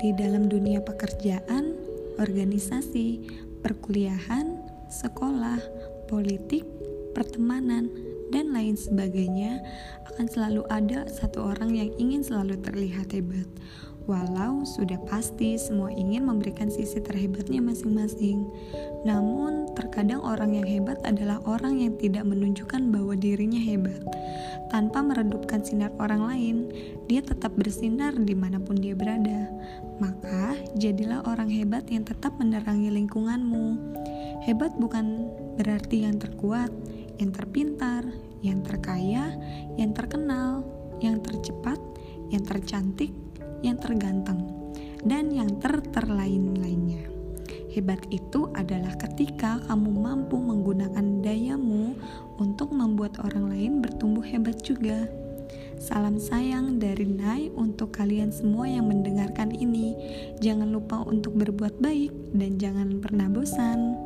di dalam dunia pekerjaan, organisasi, perkuliahan, sekolah, politik, pertemanan, dan lain sebagainya, akan selalu ada satu orang yang ingin selalu terlihat hebat. Walau sudah pasti semua ingin memberikan sisi terhebatnya masing-masing, namun terkadang orang yang hebat adalah orang yang tidak menunjukkan bahwa dirinya hebat. Tanpa meredupkan sinar orang lain, dia tetap bersinar di mana pun dia berada. Maka, jadilah orang hebat yang tetap menerangi lingkunganmu. Hebat bukan berarti yang terkuat, yang terpintar, yang terkaya, yang terkenal, yang tercepat, yang tercantik, yang terganteng, dan yang ter-terlain-lainnya. Hebat itu adalah ketika kamu mampu menggunakan dayamu untuk membuat orang lain bertumbuh hebat juga. Salam sayang dari Nai untuk kalian semua yang mendengarkan ini. Jangan lupa untuk berbuat baik dan jangan pernah bosan.